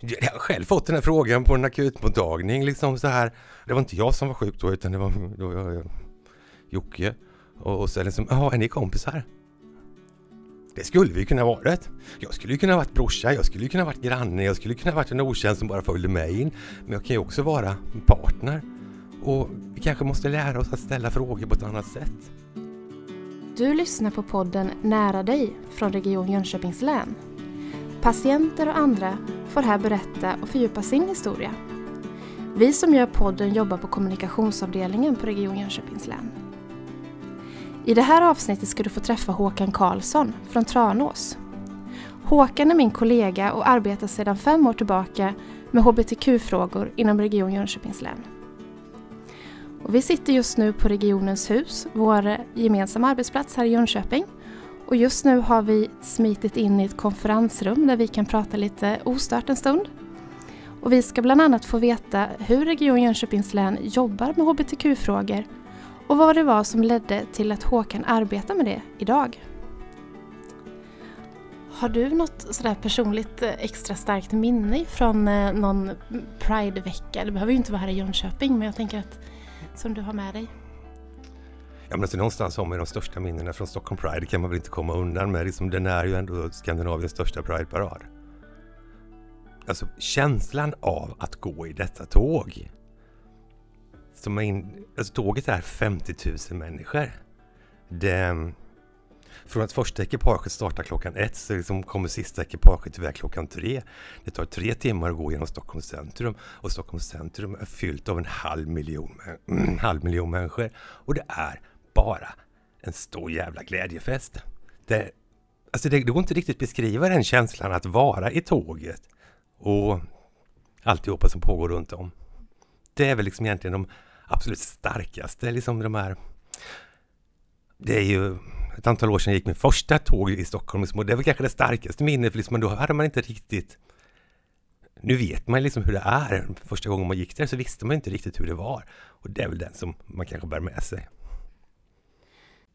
Jag har själv fått den här frågan på en akutmottagning. Liksom så här. Det var inte jag som var sjuk då, utan det var, det var jag, Jocke. Och, och så liksom, jaha, är ni kompisar? Det skulle vi kunna varit. Jag skulle ju kunna varit brorsa, jag skulle kunna varit granne, jag skulle kunna varit en okänd som bara följde med in. Men jag kan ju också vara partner. Och vi kanske måste lära oss att ställa frågor på ett annat sätt. Du lyssnar på podden Nära dig från Region Jönköpings län. Patienter och andra får här berätta och fördjupa sin historia. Vi som gör podden jobbar på kommunikationsavdelningen på Region Jönköpings län. I det här avsnittet ska du få träffa Håkan Karlsson från Tranås. Håkan är min kollega och arbetar sedan fem år tillbaka med hbtq-frågor inom Region Jönköpings län. Och vi sitter just nu på Regionens hus, vår gemensamma arbetsplats här i Jönköping. Och just nu har vi smitit in i ett konferensrum där vi kan prata lite ostört en stund. Och vi ska bland annat få veta hur Region Jönköpings län jobbar med hbtq-frågor och vad det var som ledde till att Håkan arbetar med det idag. Har du något sådär personligt eh, extra starkt minne från eh, någon Pride-vecka? Det behöver ju inte vara här i Jönköping men jag tänker att som du har med dig? Ja, men alltså, någonstans har man de största minnena från Stockholm Pride, det kan man väl inte komma undan med. Liksom, den är ju ändå Skandinaviens största Pride-parad. Alltså känslan av att gå i detta tåg. Som är in, alltså, tåget är 50 000 människor. Det, från att första ekipaget startar klockan ett så liksom kommer sista ekipaget iväg klockan tre. Det tar tre timmar att gå genom Stockholms centrum och Stockholms centrum är fyllt av en halv miljon, en halv miljon människor. Och det är bara en stor jävla glädjefest. Det, alltså det, det går inte riktigt beskriva den känslan att vara i tåget och alltihopa som pågår runt om. Det är väl liksom egentligen de absolut starkaste, liksom de här... Det är ju ett antal år sedan jag gick min första tåg i Stockholm liksom, och det var kanske det starkaste minnet, för liksom, då hade man inte riktigt... Nu vet man liksom hur det är. Första gången man gick där så visste man inte riktigt hur det var. Och det är väl den som man kanske bär med sig.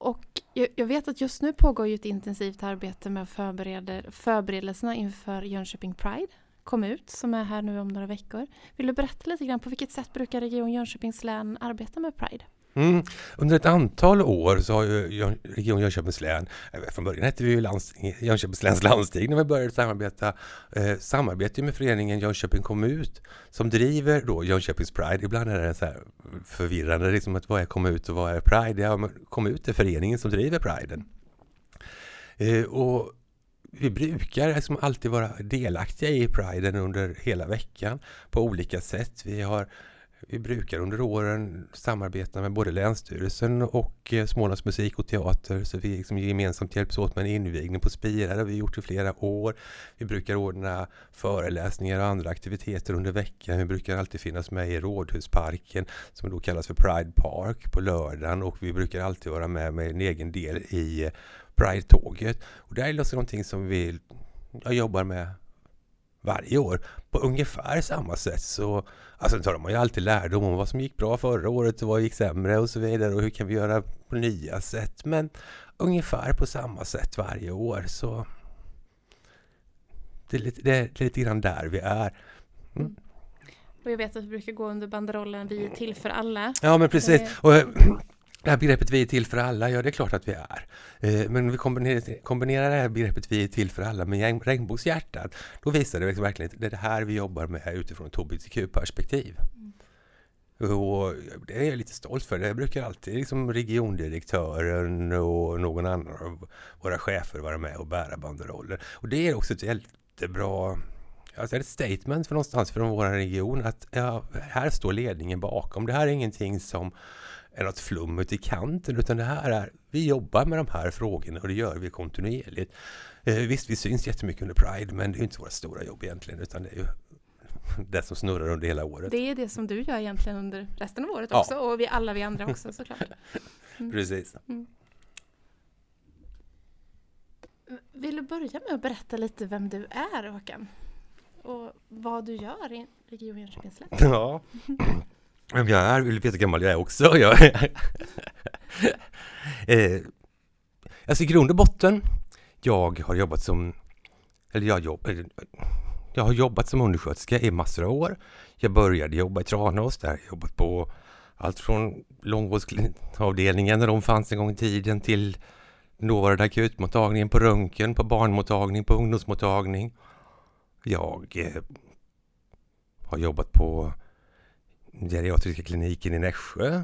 Och jag vet att just nu pågår ju ett intensivt arbete med förbereder, förberedelserna inför Jönköping Pride kom ut, som är här nu om några veckor. Vill du berätta lite grann på vilket sätt brukar Region Jönköpings län arbeta med Pride? Mm. Under ett antal år så har ju Region Jönköpings län, eh, från början hette vi ju landsting, Jönköpings läns landsting när vi började samarbeta, eh, samarbete med föreningen Jönköping kommun som driver då Jönköpings Pride. Ibland är det så här förvirrande, liksom att vad är kommun och vad är Pride? Ja, kommun är föreningen som driver Priden. Eh, och vi brukar liksom alltid vara delaktiga i Priden under hela veckan på olika sätt. Vi har vi brukar under åren samarbeta med både Länsstyrelsen och eh, Smålands musik och teater så vi liksom gemensamt hjälps åt med en invigning på Spira. Det har vi gjort i flera år. Vi brukar ordna föreläsningar och andra aktiviteter under veckan. Vi brukar alltid finnas med i Rådhusparken som då kallas för Pride Park på lördagen och vi brukar alltid vara med med en egen del i eh, Pride-tåget. Och det är också någonting som vi jag jobbar med varje år på ungefär samma sätt. Så, alltså tar man ju alltid lärdom om vad som gick bra förra året och vad gick sämre och så vidare och hur kan vi göra på nya sätt. Men ungefär på samma sätt varje år. Så det är lite, det är lite grann där vi är. Mm. Och jag vet att vi brukar gå under banderollen Vi är till för alla. Ja, men precis. Och, det här begreppet vi är till för alla, ja det är klart att vi är. Eh, men vi kombinerar, kombinerar det här begreppet vi är till för alla med regnbågshjärtat. Då visar det verkligen att det är det här vi jobbar med utifrån ett hbtq-perspektiv. Mm. Och det är jag lite stolt för. Det brukar alltid liksom regiondirektören och någon annan av våra chefer vara med och bära banderoller. Och det är också ett jättebra alltså ett statement för någonstans från vår region att ja, här står ledningen bakom. Det här är ingenting som är något flum ute i kanten utan det här är, vi jobbar med de här frågorna och det gör vi kontinuerligt. Eh, visst, vi syns jättemycket under Pride men det är inte våra stora jobb egentligen utan det är ju det som snurrar under hela året. Det är det som du gör egentligen under resten av året också och vi alla vi andra också såklart. Mm. Precis. Mm. Vill du börja med att berätta lite vem du är Håkan? Och vad du gör i Region Jönköpings län? Ja, vem jag är, vill du veta hur gammal jag är också? Jag eh, alltså i grund och botten, jag har jobbat som, eller jag jobbar, jag har jobbat som undersköterska i massor av år. Jag började jobba i Tranås, där jag jobbat på allt från långvårdsavdelningen när de fanns en gång i tiden till dåvarande akutmottagningen, på röntgen, på barnmottagning, på ungdomsmottagning. Jag eh, har jobbat på geriatriska kliniken i Nässjö.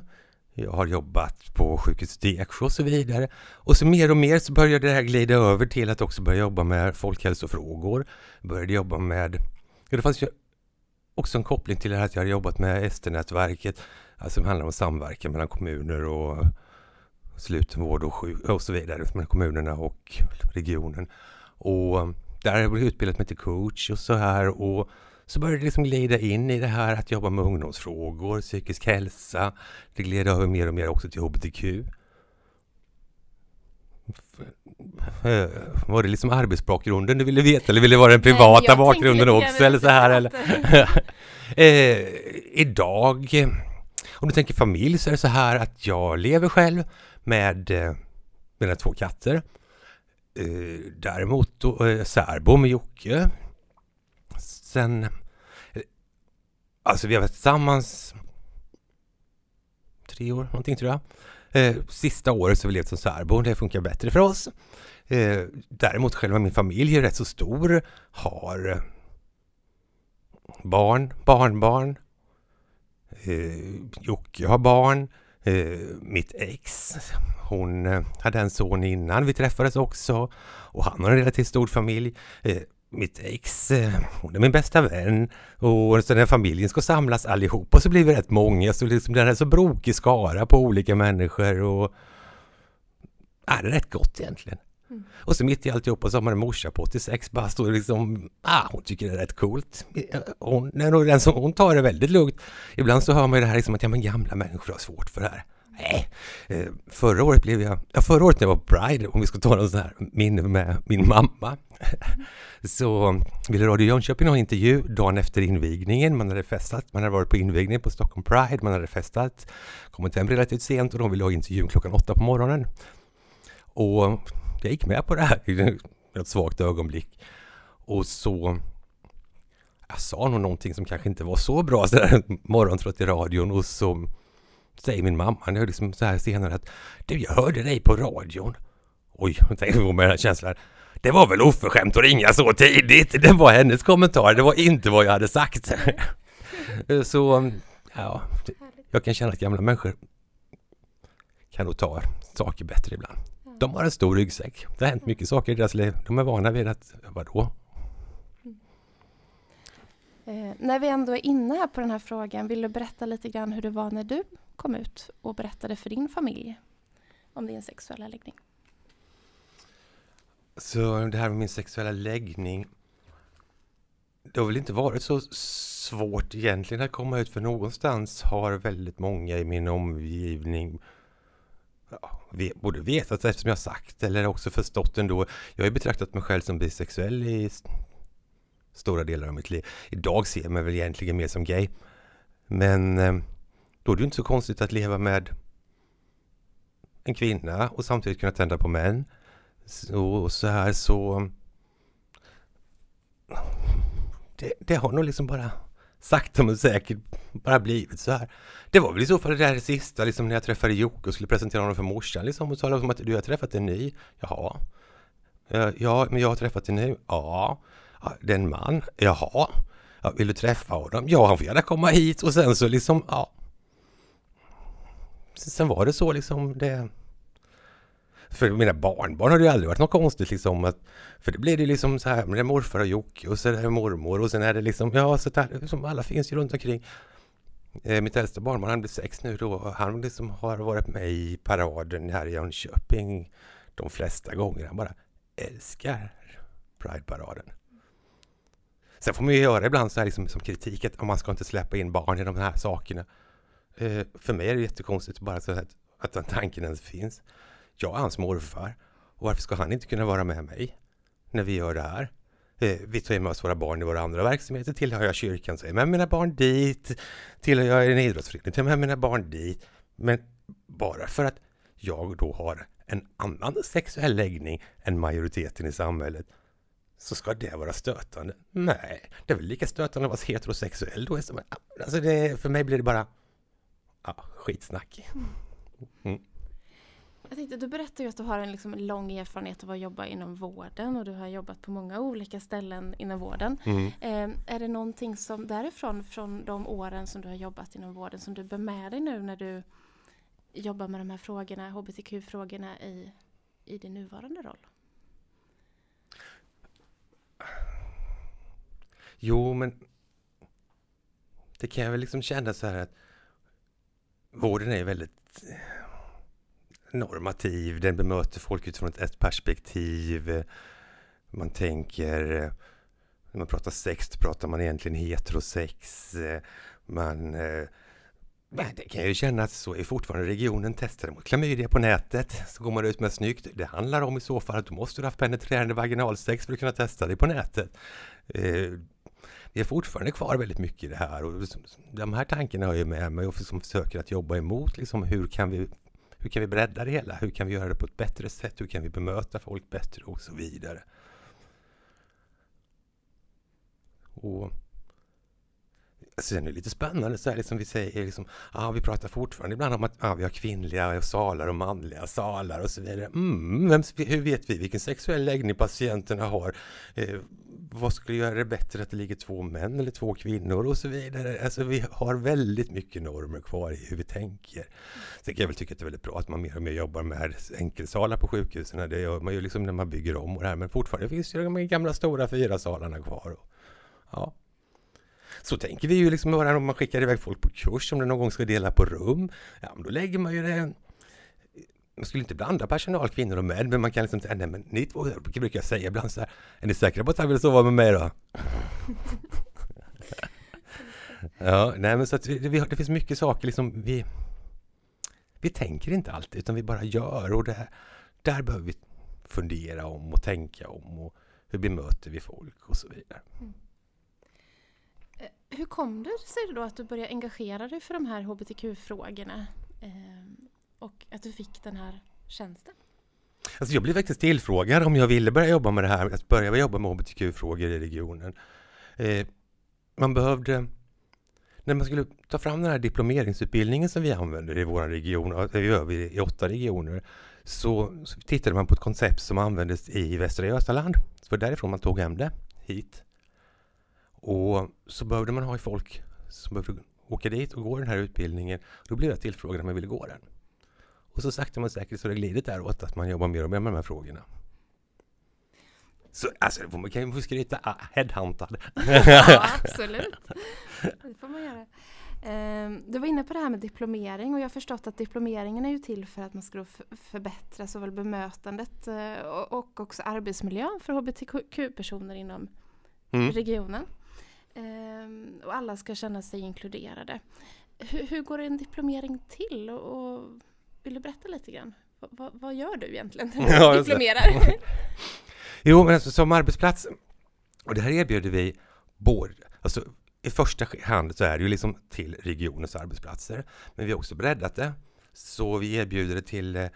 Jag har jobbat på sjukhuset i Eksjö och så vidare. Och så mer och mer så började det här glida över till att också börja jobba med folkhälsofrågor. Började jobba med... Ja, det fanns ju också en koppling till det här att jag hade jobbat med ST-nätverket, alltså det handlar om samverkan mellan kommuner och slutenvård och, sjuk och så vidare, mellan kommunerna och regionen. Och där har jag utbildat mig till coach och så här och så började det liksom glida in i det här att jobba med ungdomsfrågor, psykisk hälsa. Det gled över mer och mer också till hbtq. Eh, var det liksom arbetsbakgrunden du ville veta eller ville det vara den privata Nej, bakgrunden också? Eller så här, eller? eh, idag, om du tänker familj så är det så här att jag lever själv med eh, mina två katter. Eh, däremot då, eh, särbo med Jocke sen... Alltså vi har varit tillsammans tre år, någonting tror jag. Eh, sista året så har vi levt som särbo, det funkar bättre för oss. Eh, däremot själva min familj är rätt så stor, har eh, barn, barnbarn. Eh, Jocke har barn. Eh, mitt ex, hon eh, hade en son innan vi träffades också och han har en relativt stor familj. Eh, mitt ex, eh, hon är min bästa vän och så när familjen ska samlas allihop och så blir vi rätt många så liksom den är så brokig skara på olika människor och är det är rätt gott egentligen. Mm. Och så mitt i alltihop så har man en morsa på 86 bast och liksom, ah, hon tycker det är rätt coolt. Hon, den som, hon tar det väldigt lugnt. Ibland så hör man ju det här liksom att ja, men gamla människor har svårt för det här. Nej, eh, förra året blev jag, ja förra året när jag var på Pride, om vi ska ta någon sån här minne med min mamma, så eh, ville Radio Jönköping ha en intervju dagen efter invigningen. Man hade festat, man hade varit på invigningen på Stockholm Pride, man hade festat, kommit hem relativt sent och de ville ha intervjun klockan åtta på morgonen. Och jag gick med på det här i ett svagt ögonblick. Och så jag sa nog någonting som kanske inte var så bra sådär morgontrött i radion och så säger min mamma nu liksom så här senare att du, jag hörde dig på radion. Oj, jag tänkte på med den känslan. Det var väl oförskämt att ringa så tidigt. Det var hennes kommentar, det var inte vad jag hade sagt. så, ja, jag kan känna att gamla människor kan nog ta saker bättre ibland. De har en stor ryggsäck. Det har hänt mycket saker i deras liv. De är vana vid att, vadå? Eh, när vi ändå är inne här på den här frågan, vill du berätta lite grann hur det var när du kom ut och berättade för din familj om din sexuella läggning? Så det här med min sexuella läggning, det har väl inte varit så svårt egentligen att komma ut för någonstans har väldigt många i min omgivning ja, både vetat eftersom jag sagt eller också förstått ändå. Jag har betraktat mig själv som bisexuell i stora delar av mitt liv. Idag ser jag mig väl egentligen mer som gay. Men eh, då är det ju inte så konstigt att leva med en kvinna och samtidigt kunna tända på män. Så, så här så... Det, det har nog liksom bara sakta men säkert bara blivit så här. Det var väl i så fall det där sista, liksom när jag träffade Jocke och skulle presentera honom för morsan liksom och talade om liksom att du har träffat en ny. Jaha. Ja, men jag har träffat en ny. Ja. Det är en man. Jaha. Ja, vill du träffa honom? Ja, han får gärna komma hit och sen så liksom, ja. Sen var det så liksom det... För mina barnbarn har det ju aldrig varit något konstigt liksom att... För det blir det liksom så här med morfar och Jocke och så är det mormor och sen är det liksom, ja så där, liksom, alla finns ju runt omkring. Eh, mitt äldsta barnbarn, han blir sex nu då, han liksom har varit med i paraden här i Jönköping de flesta gånger. Han bara älskar Pride-paraden. Sen får man ju göra ibland så här liksom, som kritik att man ska inte släppa in barn i de här sakerna. Eh, för mig är det jättekonstigt bara så att, att den tanken ens finns. Jag är hans morfar och varför ska han inte kunna vara med mig när vi gör det här? Eh, vi tar med oss våra barn i våra andra verksamheter. Tillhör jag kyrkan så är jag med mina barn dit. Tillhör jag en idrottsförening tar jag med mina barn dit. Men bara för att jag då har en annan sexuell läggning än majoriteten i samhället så ska det vara stötande. Nej, det är väl lika stötande att vara heterosexuell då. Alltså det, för mig blir det bara ja, skitsnack. Mm. Jag tänkte, du berättade ju att du har en liksom lång erfarenhet av att jobba inom vården och du har jobbat på många olika ställen inom vården. Mm. Eh, är det någonting som därifrån, från de åren som du har jobbat inom vården, som du bär med dig nu när du jobbar med de här frågorna, hbtq-frågorna i, i din nuvarande roll? Jo, men det kan jag väl liksom känna så här att vården är väldigt eh, normativ, den bemöter folk utifrån ett perspektiv. Man tänker, eh, när man pratar sex, pratar man egentligen heterosex. Eh, man men det kan ju kännas så är fortfarande regionen testade mot klamydia på nätet. Så går man ut med snyggt. Det handlar om i så fall att du måste ha haft penetrerande vaginalsex för att kunna testa det på nätet. Vi är fortfarande kvar väldigt mycket i det här och liksom, de här tankarna har jag med mig och som försöker att jobba emot. Liksom, hur, kan vi, hur kan vi bredda det hela? Hur kan vi göra det på ett bättre sätt? Hur kan vi bemöta folk bättre och så vidare? Och alltså, Sen är det lite spännande så här, liksom vi säger, liksom, ah, vi pratar fortfarande ibland om att ah, vi har kvinnliga salar och manliga salar och så vidare. Mm, vem, hur vet vi vilken sexuell läggning patienterna har? Eh, vad skulle göra det bättre att det ligger två män eller två kvinnor och så vidare. Alltså vi har väldigt mycket normer kvar i hur vi tänker. Sen kan jag väl tycka att det är väldigt bra att man mer och mer jobbar med enkelsalar på sjukhusen. Det gör man ju liksom när man bygger om och det här. Men fortfarande finns ju de gamla stora fyra salarna kvar. Och, ja. Så tänker vi ju liksom bara om man skickar iväg folk på kurs, om det någon gång ska dela på rum. Ja, men då lägger man ju det man skulle inte blanda personal, kvinnor och män, men man kan liksom säga, nej men ni två, brukar jag säga ibland så här, är ni säkra på att han vill sova med mig då? ja, nej men så att det, det finns mycket saker liksom, vi, vi tänker inte alltid, utan vi bara gör och det, där behöver vi fundera om och tänka om och hur bemöter vi folk och så vidare. Mm. Hur kom det sig då att du började engagera dig för de här hbtq-frågorna? Och att du fick den här tjänsten? Alltså jag blev faktiskt tillfrågad om jag ville börja jobba med det här, att börja jobba med hbtq-frågor i regionen. Eh, man behövde, när man skulle ta fram den här diplomeringsutbildningen som vi använder i vår region, det gör vi i åtta regioner, så, så tittade man på ett koncept som användes i Västra Götaland. Det var därifrån man tog hem det hit. Och så behövde man ha folk som behövde åka dit och gå den här utbildningen. Då blev jag tillfrågad om jag ville gå den. Och så sakta men säkert så har det glidit däråt att man jobbar mer och mer med de här frågorna. Så alltså, man kan ju få skryta, ah, headhuntad. ja, absolut. Det får man göra. Ehm, du var inne på det här med diplomering och jag har förstått att diplomeringen är ju till för att man ska förbättra såväl bemötandet eh, och också arbetsmiljön för hbtq-personer inom mm. regionen. Ehm, och alla ska känna sig inkluderade. Hur, hur går en diplomering till? Och, och vill du berätta lite grann? V vad gör du egentligen när du diplomerar? jo, men alltså, som arbetsplats, och det här erbjuder vi både, alltså i första hand så är det ju liksom till regionens arbetsplatser, men vi har också breddat det. Så vi erbjuder det till eh,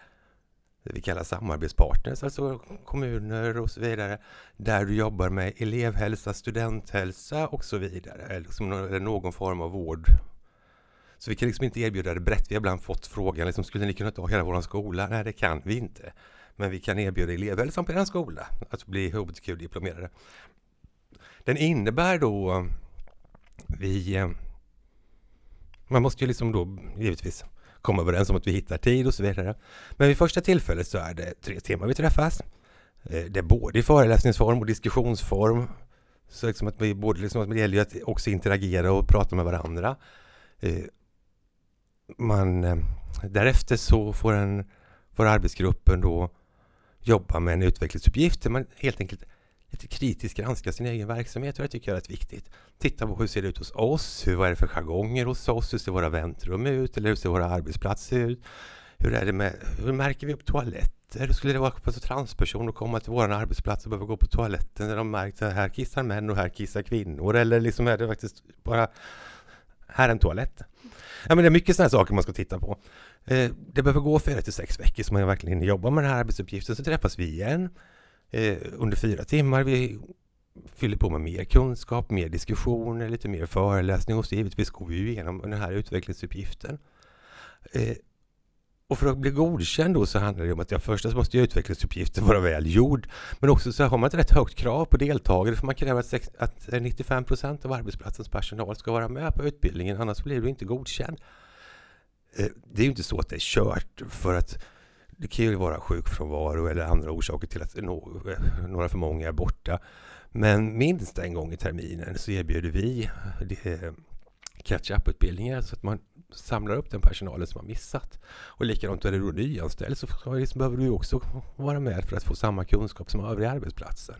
det vi kallar samarbetspartners, alltså kommuner och så vidare, där du jobbar med elevhälsa, studenthälsa och så vidare, eller, liksom, någon form av vård. Så vi kan liksom inte erbjuda det brett. Vi har ibland fått frågan, liksom, skulle ni kunna ta hela vår skola? Nej, det kan vi inte. Men vi kan erbjuda elever, som på er skola att bli hbtq-diplomerade. Den innebär då, vi, man måste ju liksom då givetvis komma överens om att vi hittar tid och så vidare. Men vid första tillfället så är det tre timmar vi träffas. Eh, det är både i föreläsningsform och diskussionsform. Så liksom att vi både liksom, det gäller ju att också interagera och prata med varandra. Eh, man, eh, därefter så får, en, får arbetsgruppen då jobba med en utvecklingsuppgift där man helt enkelt lite kritiskt granska sin egen verksamhet och det tycker jag är rätt viktigt. Titta på hur ser det ut hos oss? Hur, vad är det för jargonger hos oss? Hur ser våra väntrum ut? Eller hur ser våra arbetsplatser ut? Hur, är det med, hur märker vi upp toaletter? Hur skulle det vara för en transperson att komma till vår arbetsplats och behöva gå på toaletten när de märkt att här kissar män och här kissar kvinnor? Eller liksom är det faktiskt bara här är en toalett? Ja, men det är mycket sådana saker man ska titta på. Eh, det behöver gå fyra till sex veckor så man verkligen hinner jobba med den här arbetsuppgiften. Så träffas vi igen eh, under fyra timmar. Vi fyller på med mer kunskap, mer diskussioner, lite mer föreläsning och så givetvis går vi igenom den här utvecklingsuppgiften. Eh, och för att bli godkänd då så handlar det om att jag först måste utvecklingsuppgiften vara väl gjord. Men också så har man ett rätt högt krav på deltagare för man kräver att, att 95 procent av arbetsplatsens personal ska vara med på utbildningen annars blir du inte godkänd. Eh, det är ju inte så att det är kört för att det kan ju vara sjukfrånvaro eller andra orsaker till att eh, några för många är borta. Men minst en gång i terminen så erbjuder vi eh, catch-up-utbildningar så att man samlar upp den personalen som har missat. Och likadant är det då nyanställd så behöver du också vara med för att få samma kunskap som övriga arbetsplatsen.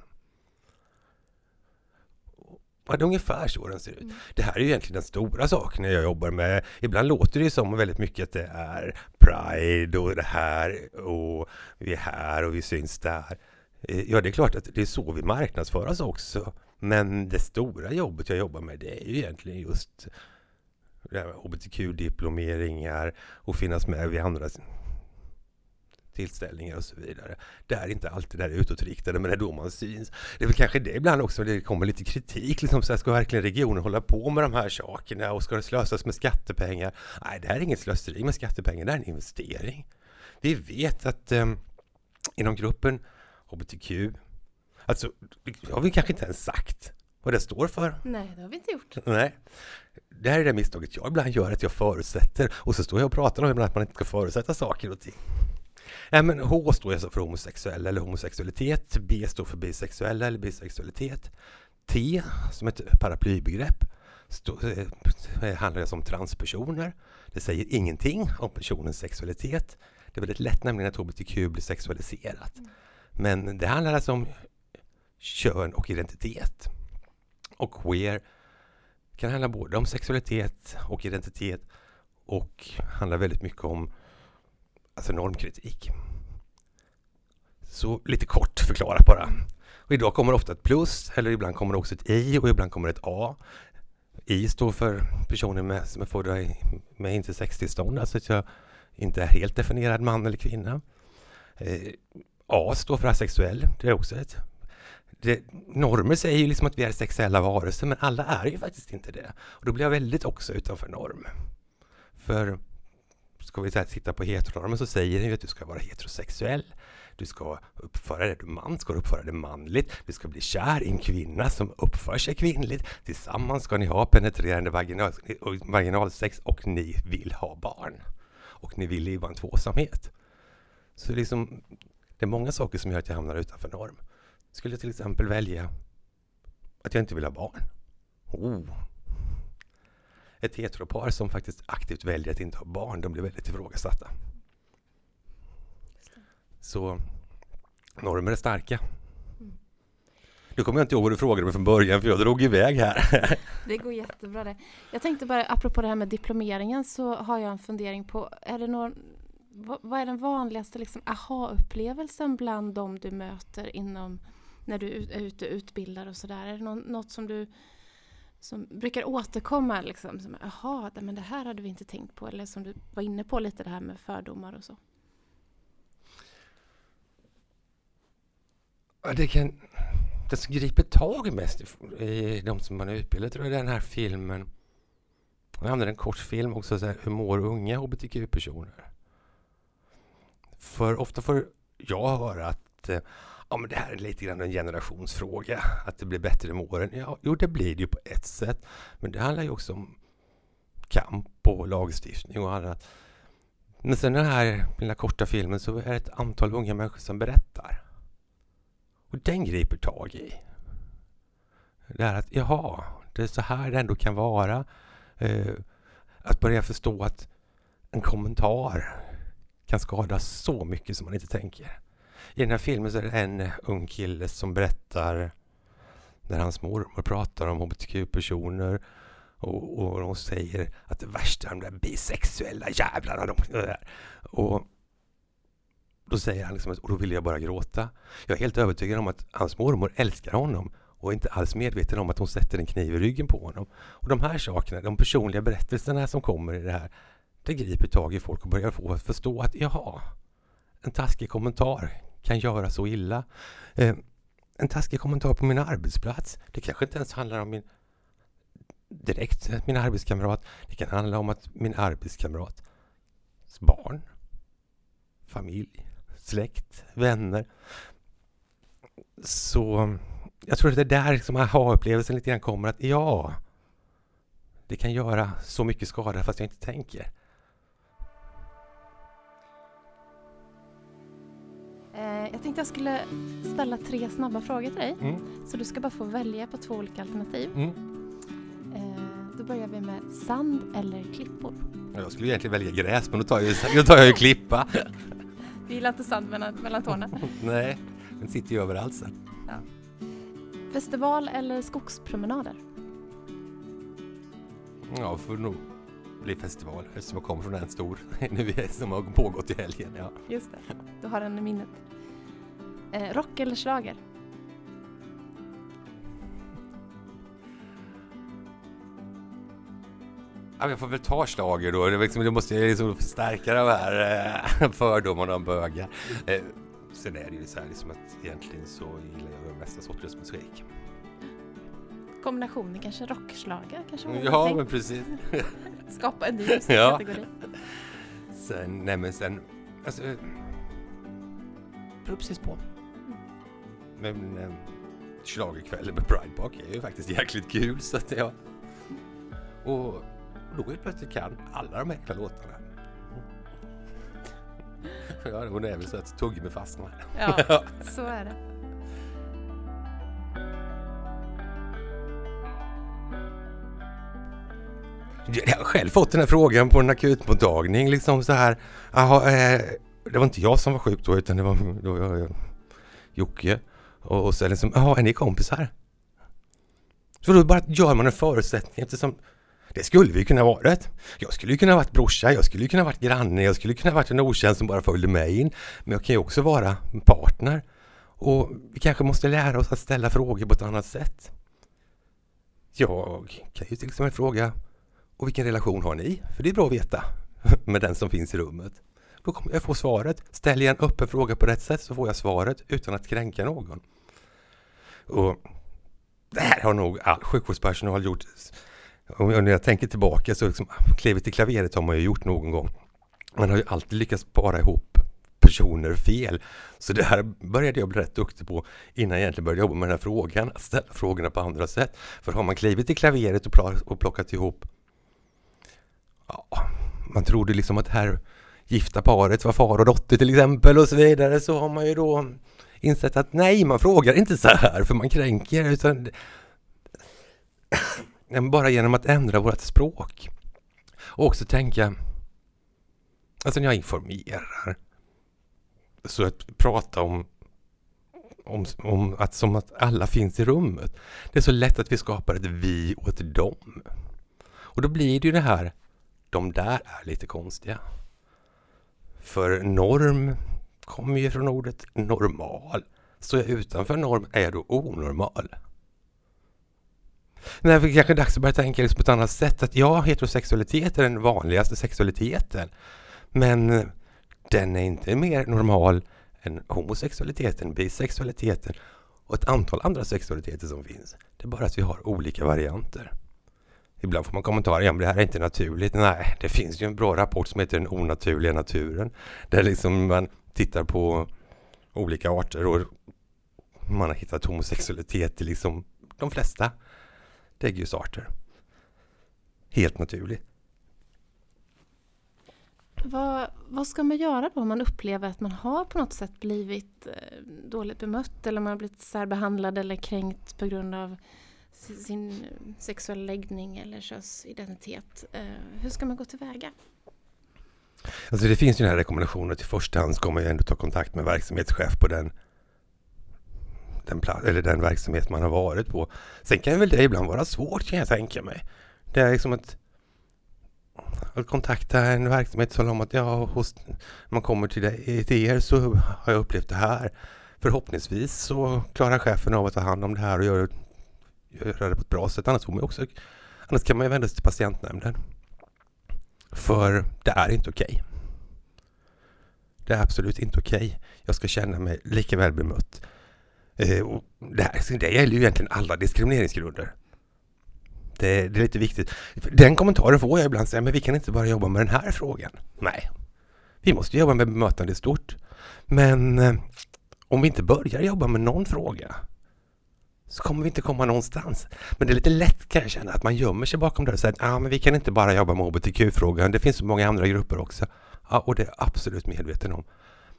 Ja, det är ungefär så den ser ut. Mm. Det här är ju egentligen den stora saken jag jobbar med. Ibland låter det som väldigt mycket att det är Pride och det här och vi är här och vi syns där. Eh, ja, det är klart att det är så vi marknadsför oss också. Men det stora jobbet jag jobbar med det är ju egentligen just hbtq-diplomeringar och finnas med vid andra tillställningar och så vidare. Det är inte alltid det utåtriktade, men det är då man syns. Det är väl kanske det ibland också, det kommer lite kritik, liksom så här, ska verkligen regionen hålla på med de här sakerna och ska det slösas med skattepengar? Nej, det här är inget slöseri med skattepengar, det är en investering. Vi vet att eh, inom gruppen hbtq, alltså, det har vi kanske inte ens sagt vad det står för. Nej, det har vi inte gjort. Nej. Det här är det misstaget jag ibland gör, att jag förutsätter och så står jag och pratar om att man inte ska förutsätta saker och ting. Nej, men H står alltså för homosexuell eller homosexualitet. B står för bisexuell eller bisexualitet. T som ett paraplybegrepp stå, eh, handlar alltså om transpersoner. Det säger ingenting om personens sexualitet. Det är väldigt lätt nämligen att hbtq blir sexualiserat. Men det handlar alltså om kön och identitet. Och queer kan handla både om sexualitet och identitet och handlar väldigt mycket om alltså normkritik. Så lite kort förklarat bara. Och idag kommer ofta ett plus, eller ibland kommer det också ett i och ibland kommer ett a. I står för personer med, som är födda med intersextillstånd, alltså att jag inte är helt definierad man eller kvinna. Eh, a står för asexuell, det är också ett det, normer säger ju liksom att vi är sexuella varelser, men alla är ju faktiskt inte det. Och då blir jag väldigt också utanför norm. För ska vi titta på heteronormen så säger den ju att du ska vara heterosexuell. Du ska uppföra dig, du man ska uppföra dig manligt. Du ska bli kär i en kvinna som uppför sig kvinnligt. Tillsammans ska ni ha penetrerande vaginal, vaginalsex och ni vill ha barn. Och ni vill leva en tvåsamhet. Så liksom, det är många saker som gör att jag hamnar utanför norm. Skulle jag till exempel välja att jag inte vill ha barn. Oh. Ett heteropar som faktiskt aktivt väljer att inte ha barn, de blir väldigt ifrågasatta. Så normer är starka. Mm. Nu kommer jag inte ihåg vad du frågade mig från början för jag drog iväg här. Det går jättebra det. Jag tänkte bara, apropå det här med diplomeringen så har jag en fundering på, är det någon, vad är den vanligaste liksom, aha-upplevelsen bland de du möter inom när du är ute och utbildar och sådär? Är det något som du som brukar återkomma liksom? Som, Jaha, men det här hade vi inte tänkt på. Eller som du var inne på lite det här med fördomar och så. Ja, det kan... Det som griper tag mest i de som man har utbildat tror jag är den här filmen. Jag använder en kort film också, så här, hur mår unga hbtq-personer? För ofta får jag höra att eh, Ja, men det här är lite grann en generationsfråga, att det blir bättre med åren. Ja, jo, det blir det ju på ett sätt, men det handlar ju också om kamp och lagstiftning och annat. Men sen den här lilla korta filmen så är det ett antal unga människor som berättar. Och den griper tag i. Det här att, jaha, det är så här det ändå kan vara. Eh, att börja förstå att en kommentar kan skada så mycket som man inte tänker. I den här filmen så är det en ung kille som berättar när hans mormor pratar om hbtq-personer och, och de säger att det värsta är de där bisexuella jävlarna. De, och då säger han liksom, och då vill jag bara gråta. Jag är helt övertygad om att hans mormor älskar honom och är inte alls medveten om att hon sätter en kniv i ryggen på honom. Och de här sakerna, de personliga berättelserna som kommer i det här, det griper tag i folk och börjar få förstå att jaha, en taskig kommentar kan göra så illa. Eh, en taskig kommentar på min arbetsplats. Det kanske inte ens handlar om min direkt eh, min arbetskamrat. Det kan handla om att min arbetskamrats barn, familj, släkt, vänner. Så jag tror att det är där som aha-upplevelsen lite grann kommer att ja, det kan göra så mycket skada fast jag inte tänker. Jag tänkte jag skulle ställa tre snabba frågor till dig. Mm. Så du ska bara få välja på två olika alternativ. Mm. Eh, då börjar vi med sand eller klippor. Jag skulle egentligen välja gräs men då tar jag, då tar jag ju klippa. Du gillar inte sand mellan, mellan tårna? Nej, den sitter ju överallt sen. Ja. Festival eller skogspromenader? Ja, får nog bli festival eftersom jag kommer från en stor nu som har pågått i helgen. Ja. Just det, du har den i minnet. Eh, rock eller slager? jag får väl ta slager då. Det, liksom, det måste liksom förstärka de här eh, fördomarna om bögar. Eh, sen är det ju så här liksom att egentligen så gillar jag de mesta sorters musik. Kombinationen kanske rockslager kanske? Ja, men precis. Skapa en ny musikkategori. Ja. Sen, nej men sen, alltså, beror precis på. Men eh, schlagerkvällen med Pride Park är ju faktiskt jäkligt kul så att ja. Och då helt plötsligt kan alla de enkla låtarna. Ja, hon är väl så att tuggummi fastnar. Ja, så är det. Jag har själv fått den här frågan på en akutmottagning. Liksom så här. Aha, eh, det var inte jag som var sjuk då, utan det var, det var jag, Jocke. Och, och så liksom, jaha, är ni kompisar? Så då bara gör man en förutsättning eftersom det skulle vi kunna varit. Jag skulle kunna varit brorsa, jag skulle kunna varit granne, jag skulle kunna varit en okänd som bara följde med in. Men jag kan ju också vara partner. Och vi kanske måste lära oss att ställa frågor på ett annat sätt. Jag kan ju till exempel fråga, och vilken relation har ni? För det är bra att veta med den som finns i rummet. Då kommer jag få svaret. Ställer jag en öppen fråga på rätt sätt så får jag svaret utan att kränka någon. Och det här har nog all sjukvårdspersonal gjort och när jag tänker tillbaka så liksom, klivet i klaveret har man ju gjort någon gång. Man har ju alltid lyckats para ihop personer fel. Så det här började jag bli rätt duktig på innan jag egentligen började jobba med den här frågan. Att ställa frågorna på andra sätt. För har man klivit i klaveret och plockat ihop ja, man trodde liksom att det här gifta paret var far och dotter till exempel och så vidare så har man ju då insett att nej, man frågar inte så här för man kränker utan bara genom att ändra vårt språk. Och också tänka, alltså när jag informerar, så att prata om, om, om att som att alla finns i rummet. Det är så lätt att vi skapar ett vi och ett dom. Och då blir det ju det här, de där är lite konstiga. För norm kommer ju från ordet normal. Står jag utanför norm är jag då onormal. Nej, det kanske är dags att börja tänka på ett annat sätt. Att ja, heterosexualitet är den vanligaste sexualiteten. Men den är inte mer normal än homosexualiteten, bisexualiteten och ett antal andra sexualiteter som finns. Det är bara att vi har olika varianter. Ibland får man kommentarer, ja men det här är inte naturligt. Nej, det finns ju en bra rapport som heter Den onaturliga naturen. Där liksom man tittar på olika arter och man har hittat homosexualitet i liksom de flesta däggdjursarter. Helt naturligt. Vad, vad ska man göra då om man upplever att man har på något sätt blivit eh, dåligt bemött eller man har blivit särbehandlad eller kränkt på grund av sin sexuella läggning eller könsidentitet. Eh, hur ska man gå tillväga? Alltså det finns ju den här rekommendationen att i första hand ska man ju ändå ta kontakt med verksamhetschef på den den, eller den verksamhet man har varit på. Sen kan väl det ibland vara svårt kan jag tänka mig. Det är liksom att, att kontakta en verksamhet och tala om att ja, hos, man kommer till, det, till er så har jag upplevt det här. Förhoppningsvis så klarar chefen av att ta hand om det här och göra, göra det på ett bra sätt. Annars, får man också, annars kan man ju vända sig till patientnämnden. För det är inte okej. Okay. Det är absolut inte okej. Okay. Jag ska känna mig lika väl bemött. Eh, och det, här, det gäller ju egentligen alla diskrimineringsgrunder. Det, det, är lite viktigt. Den kommentaren får jag ibland säga, men vi kan inte bara jobba med den här frågan. Nej, vi måste jobba med bemötande i stort. Men eh, om vi inte börjar jobba med någon fråga så kommer vi inte komma någonstans. Men det är lite lätt kan jag känna att man gömmer sig bakom det och säger att ah, men vi kan inte bara jobba med hbtq-frågan, det finns så många andra grupper också. Ja, och det är jag absolut medveten om.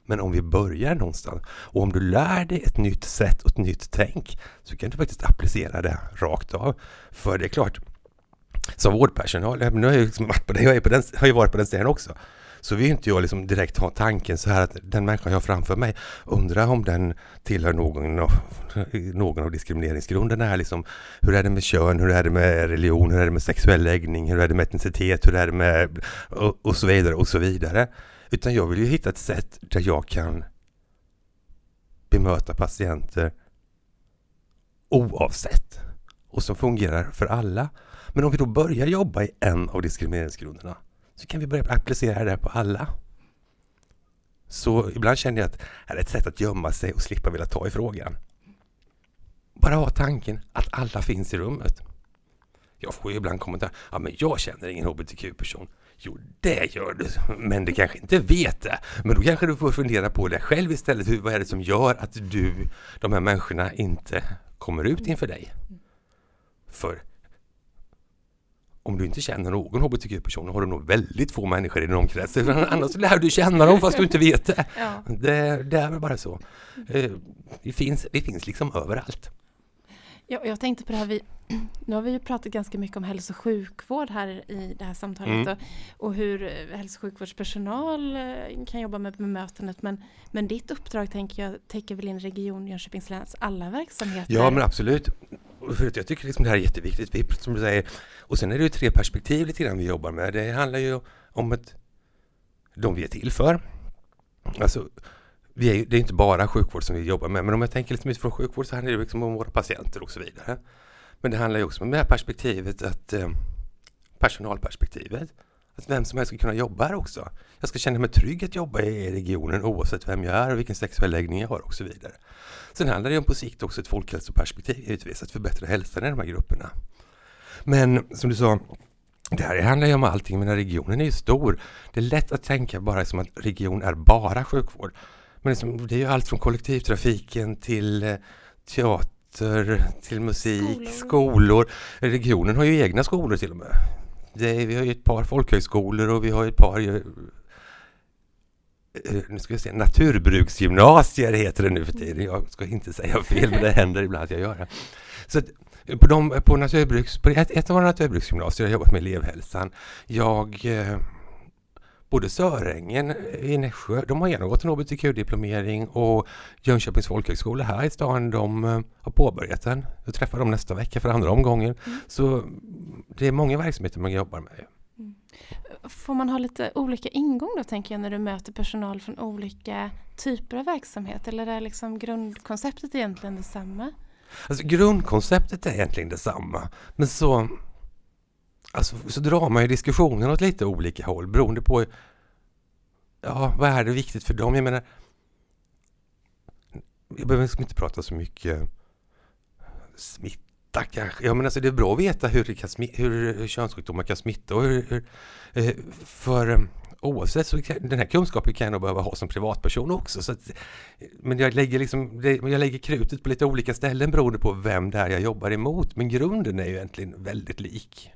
Men om vi börjar någonstans och om du lär dig ett nytt sätt och ett nytt tänk så kan du faktiskt applicera det rakt av. För det är klart, som vårdpersonal, nu har jag, liksom varit på den, jag, är på den, har ju varit på den sidan också, så vill inte jag liksom direkt ha tanken så här att den människan jag har framför mig, undrar om den tillhör någon av, någon av diskrimineringsgrunderna. Här liksom, hur är det med kön, hur är det med religion, hur är det med sexuell läggning, hur är det med etnicitet, hur är det med och, och så vidare och så vidare. Utan jag vill ju hitta ett sätt där jag kan bemöta patienter oavsett och som fungerar för alla. Men om vi då börjar jobba i en av diskrimineringsgrunderna så kan vi börja applicera det här på alla. Så ibland känner jag att det är ett sätt att gömma sig och slippa vilja ta i frågan. Bara ha tanken att alla finns i rummet. Jag får ju ibland kommentarer. Ja, men jag känner ingen hbtq-person. Jo, det gör du, men du kanske inte vet det. Men då kanske du får fundera på det själv istället. Hur, vad är det som gör att du, de här människorna inte kommer ut inför dig? För om du inte känner någon hbtq-person har du nog väldigt få människor i din omkrets. Annars lär du känna dem fast du inte vet det. Ja. Det, det är väl bara så. Eh, det finns, det finns liksom överallt. Ja, jag tänkte på det här, vi, nu har vi ju pratat ganska mycket om hälso och sjukvård här i det här samtalet mm. och, och, hur eh, hälso och sjukvårdspersonal eh, kan jobba med bemötandet. Men, men ditt uppdrag tänker jag täcker väl in Region Jönköpings läns alla verksamheter? Ja, men absolut. För jag tycker liksom det här är jätteviktigt. Vi, som du säger, och sen är det ju tre perspektiv lite grann vi jobbar med. Det handlar ju om ett, de vi är till för. Alltså, vi är, det är inte bara sjukvård som vi jobbar med, men om jag tänker lite mer från sjukvård så handlar det liksom om våra patienter och så vidare. Men det handlar ju också om det här perspektivet, att eh, personalperspektivet. Att vem som helst ska kunna jobba här också. Jag ska känna mig trygg att jobba i regionen oavsett vem jag är och vilken sexuell läggning jag har och så vidare. Sen handlar det om på sikt också ett folkhälsoperspektiv givetvis, att förbättra hälsan i de här grupperna. Men som du sa, det här handlar ju om allting, men regionen är ju stor. Det är lätt att tänka bara som att region är bara sjukvård. Men liksom, det är ju allt från kollektivtrafiken till eh, teater, till musik, skolor. skolor. Regionen har ju egna skolor till och med. Är, vi har ju ett par folkhögskolor och vi har ett par eh, eh, nu ska jag säga, naturbruksgymnasier heter det nu för tiden. Jag ska inte säga fel, men det händer ibland att jag gör det. Så på, de, på, naturbruks, på ett, ett av våra naturbruksgymnasier har jag jobbat med elevhälsan. Jag både Sörängen i Nässjö, de har genomgått en hbtq-diplomering och Jönköpings folkhögskola här i stan, de eh, har påbörjat den. Jag träffar dem nästa vecka för andra omgången. Mm. Så det är många verksamheter man jobbar med. Mm. Får man ha lite olika ingång då tänker jag när du möter personal från olika typer av verksamhet eller är liksom grundkonceptet egentligen detsamma? Alltså grundkonceptet är egentligen detsamma men så Alltså, så drar man ju diskussionen åt lite olika håll beroende på ja, vad är det viktigt för dem? Jag menar, jag behöver liksom inte prata så mycket smitta kanske. Ja, men alltså det är bra att veta hur, det kan hur könssjukdomar kan smitta och hur, hur eh, för eh, oavsett så kan, den här kunskapen kan jag nog behöva ha som privatperson också. Så att, men jag lägger, liksom, jag lägger krutet på lite olika ställen beroende på vem det är jag jobbar emot. Men grunden är ju egentligen väldigt lik.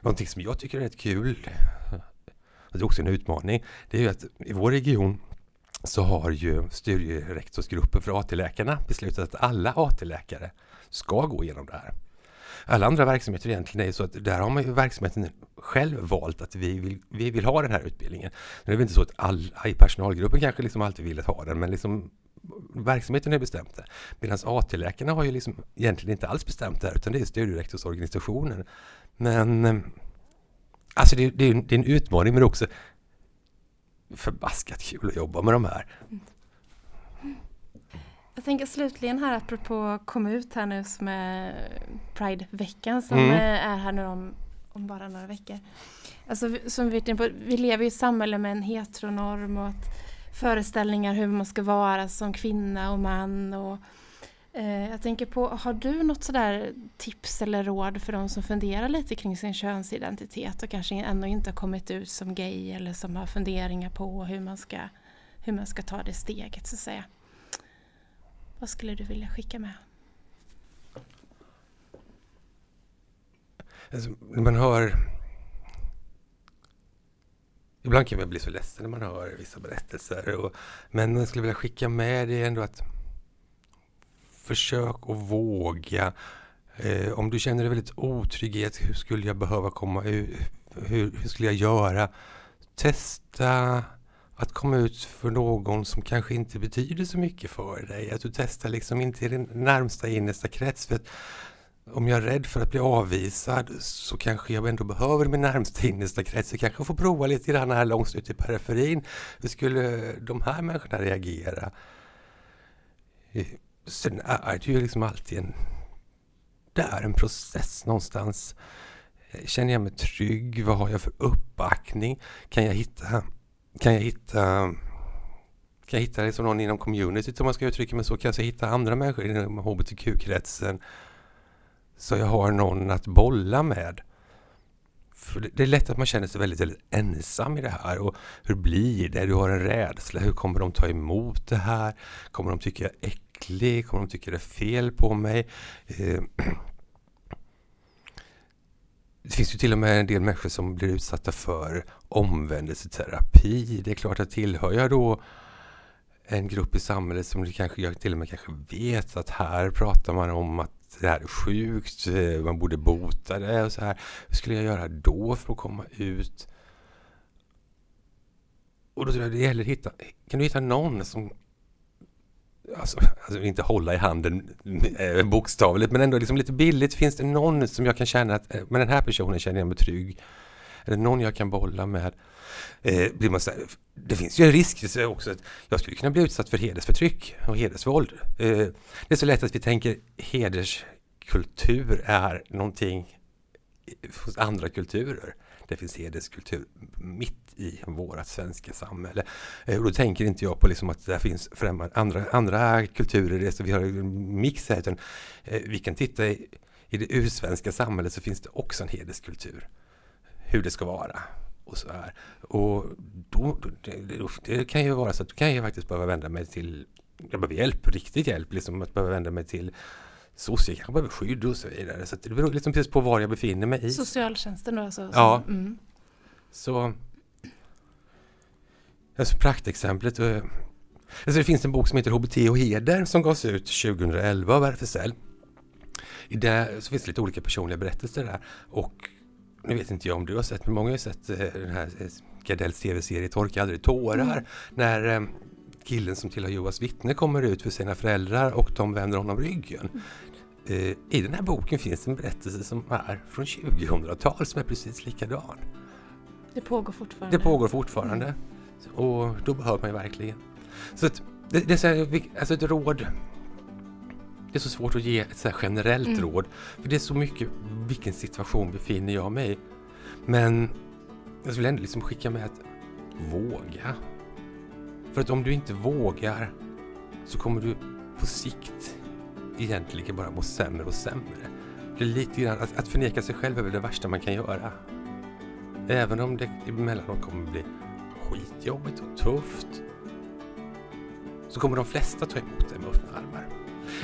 Någonting som jag tycker är rätt kul, och det är också en utmaning, det är ju att i vår region så har ju studierektorsgruppen för AT-läkarna beslutat att alla AT-läkare ska gå igenom det här. Alla andra verksamheter egentligen är så att där har man ju verksamheten själv valt att vi vill, vi vill ha den här utbildningen. Nu det är väl inte så att alla i personalgruppen kanske liksom alltid vill ha den, men liksom verksamheten har bestämt det. Medan AT-läkarna har ju liksom egentligen inte alls bestämt det här, utan det är studierektorsorganisationen men eh, alltså det, det, det, är en utmaning men också förbaskat kul att jobba med de här. Jag tänker slutligen här apropå komma ut här nu som är Pride-veckan som mm. är här nu om, om bara några veckor. Alltså som vi, på, vi lever i ett samhälle med en heteronorm och att föreställningar hur man ska vara som kvinna och man. Och, eh, Eh, jag tänker på, har du något sådär tips eller råd för de som funderar lite kring sin könsidentitet och kanske ännu inte har kommit ut som gay eller som har funderingar på hur man ska, hur man ska ta det steget så att säga. Vad skulle du vilja skicka med? Alltså, när man hör... Ibland kan man bli så ledsen när man hör vissa berättelser. Och, men jag skulle vilja skicka med det ändå att försök att våga. Eh, om du känner dig väldigt otrygghet, hur skulle jag behöva komma ut? Hur, hur skulle jag göra? Testa att komma ut för någon som kanske inte betyder så mycket för dig. Att du testar liksom inte i din närmsta innersta krets. För om jag är rädd för att bli avvisad så kanske jag ändå behöver min närmsta innersta krets. Jag kanske får prova lite grann här långt ut i periferin. Hur skulle de här människorna reagera? Sen är det ju liksom alltid en... Det är en process någonstans. Eh, känner jag mig trygg? Vad har jag för uppbackning? Kan jag hitta... Kan jag hitta... Kan jag hitta liksom någon inom communityt om man ska uttrycka mig så? Kan jag hitta andra människor inom hbtq-kretsen? Så jag har någon att bolla med. För det är lätt att man känner sig väldigt, väldigt ensam i det här. Och hur blir det? Du har en rädsla. Hur kommer de ta emot det här? Kommer de tycka jag är äcklig? Kommer de tycka det är fel på mig? Eh, det finns ju till och med en del människor som blir utsatta för omvändelseterapi. Det är klart att tillhör jag då en grupp i samhället som kanske, jag till och med kanske vet att här pratar man om att det här är sjukt, eh, man borde bota det och så här. Hur skulle jag göra då för att komma ut? Och då tror jag det gäller att hitta, kan du hitta någon som Alltså, alltså, inte hålla i handen eh, bokstavligt, men ändå liksom lite billigt. Finns det någon som jag kan känna att, eh, med den här personen känner jag mig trygg. Är det någon jag kan bolla med? Eh, blir man så här, det finns ju en risk också att jag skulle kunna bli utsatt för hedersförtryck och hedersvåld. Eh, det är så lätt att vi tänker hederskultur är någonting hos andra kulturer. Det finns hederskultur mitt i vårt svenska samhälle. Eh, och då tänker inte jag på liksom att det finns främmande, andra, andra kulturer, så vi har en mix här. Utan, eh, vi kan titta i, i det ursvenska samhället så finns det också en hederskultur. Hur det ska vara och så här. Och då, det, det, kan ju vara så att du kan ju faktiskt behöva vända mig till, jag behöver hjälp, riktig hjälp, liksom att behöva vända mig till SOS, jag kanske behöver skydd och så vidare. Så det beror liksom precis på var jag befinner mig i. Socialtjänsten då alltså? Ja. Mm. Så Alltså praktexemplet. Eh, alltså det finns en bok som heter HBT och heder som gavs ut 2011 av RFSL. I det så finns det lite olika personliga berättelser där. Och nu vet inte jag om du har sett, men många har sett eh, den här eh, Gardells tv-serie Torka aldrig tårar. Mm. När killen som tillhör Jehovas vittne kommer ut för sina föräldrar och de vänder honom ryggen. Mm. I den här boken finns en berättelse som är från 2000-tal som är precis likadan. Det pågår fortfarande? Det pågår fortfarande. Mm. Och då behöver man ju verkligen. Så att, det, det, är så här, alltså ett råd. Det är så svårt att ge ett generellt mm. råd. För det är så mycket, vilken situation befinner jag mig i? Men jag vill ändå liksom skicka med att våga. För att om du inte vågar så kommer du på sikt egentligen bara må sämre och sämre. Det är lite grann, att, att förneka sig själv är väl det värsta man kan göra. Även om det emellanåt kommer bli skitjobbigt och tufft så kommer de flesta ta emot dig med öppna armar.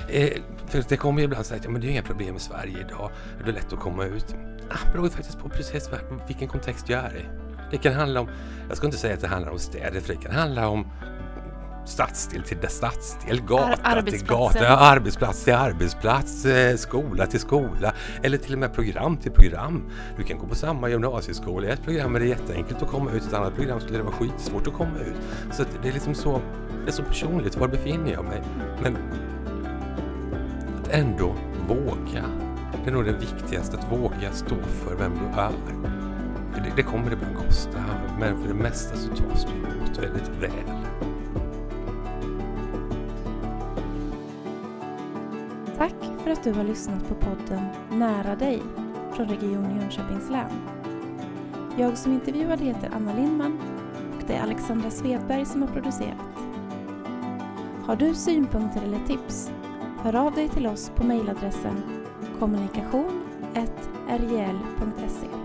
Eh, för det kommer ju ibland säga att ja, men det är inga problem i Sverige idag, det är lätt att komma ut. Ah, det beror faktiskt på precis vilken kontext jag är i. Det kan handla om, jag ska inte säga att det handlar om städer, för det kan handla om stadsdel till stadsdel, gata Ar till gata, arbetsplats till arbetsplats, eh, skola till skola eller till och med program till program. Du kan gå på samma gymnasieskola. I ett program är det jätteenkelt att komma ut, i ett annat program skulle det vara skitsvårt att komma ut. Så det är liksom så, det är så personligt, var befinner jag mig? Men att ändå våga. Det är nog det viktigaste, att våga stå för vem du är. Det, det kommer ibland kosta, men för det mesta så tas det emot väldigt väl. Tack för att du har lyssnat på podden Nära dig från Region Jönköpings län. Jag som intervjuade heter Anna Lindman och Det är Alexandra Svedberg som har producerat. Har du synpunkter eller tips? Hör av dig till oss på mejladressen kommunikation.rjl.se